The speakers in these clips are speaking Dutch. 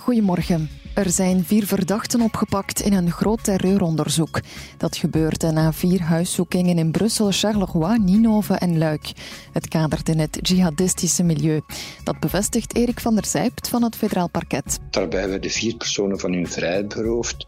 Goedemorgen. Er zijn vier verdachten opgepakt in een groot terreuronderzoek. Dat gebeurde na vier huiszoekingen in Brussel, Charleroi, Ninove en Luik. Het kadert in het jihadistische milieu. Dat bevestigt Erik van der Zijpt van het federaal parket. Daarbij werden vier personen van hun vrijheid beroofd,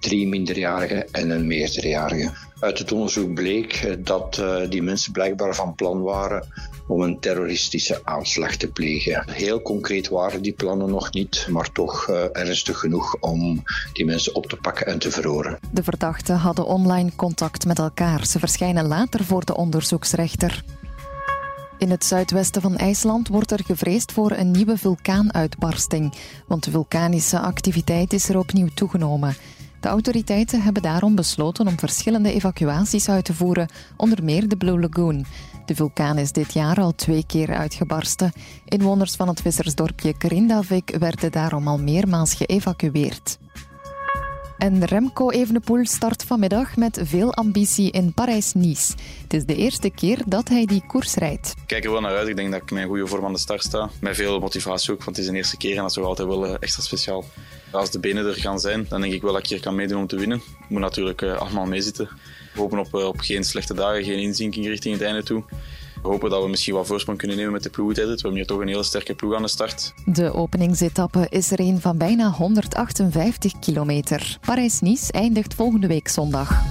drie minderjarigen en een meerderjarige. Uit het onderzoek bleek dat uh, die mensen blijkbaar van plan waren om een terroristische aanslag te plegen. Heel concreet waren die plannen nog niet, maar toch uh, ernstig genoeg om die mensen op te pakken en te verhoren. De verdachten hadden online contact met elkaar. Ze verschijnen later voor de onderzoeksrechter. In het zuidwesten van IJsland wordt er gevreesd voor een nieuwe vulkaanuitbarsting, want de vulkanische activiteit is er opnieuw toegenomen. De autoriteiten hebben daarom besloten om verschillende evacuaties uit te voeren, onder meer de Blue Lagoon. De vulkaan is dit jaar al twee keer uitgebarsten. Inwoners van het vissersdorpje Krindavik werden daarom al meermaals geëvacueerd. En Remco Evenepoel start vanmiddag met veel ambitie in Parijs-Nice. Het is de eerste keer dat hij die koers rijdt. Ik kijk er wel naar uit. Ik denk dat ik met een goede vorm aan de start sta. Met veel motivatie ook, want het is de eerste keer en dat is toch altijd wel extra speciaal. Als de benen er gaan zijn, dan denk ik wel dat ik hier kan meedoen om te winnen. Ik moet natuurlijk uh, allemaal meezitten. We hopen op, uh, op geen slechte dagen, geen inzinking richting het einde toe. Hopen dat we misschien wat voorsprong kunnen nemen met de ploegentijd. We hebben hier toch een hele sterke ploeg aan de start. De openingsetappe is er een van bijna 158 kilometer. Parijs-Nice eindigt volgende week zondag.